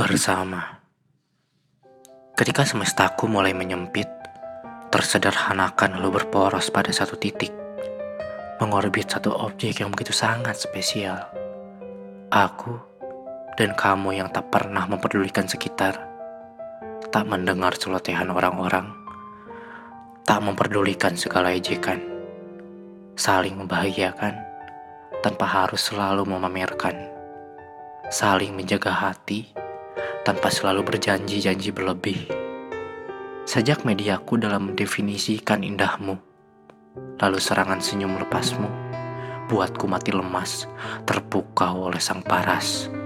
bersama. Ketika semestaku mulai menyempit, tersederhanakan lalu berporos pada satu titik, mengorbit satu objek yang begitu sangat spesial. Aku dan kamu yang tak pernah memperdulikan sekitar, tak mendengar celotehan orang-orang, tak memperdulikan segala ejekan, saling membahagiakan tanpa harus selalu memamerkan, saling menjaga hati tanpa selalu berjanji-janji berlebih. Sejak mediaku dalam mendefinisikan indahmu, lalu serangan senyum lepasmu, buatku mati lemas, terpukau oleh sang paras.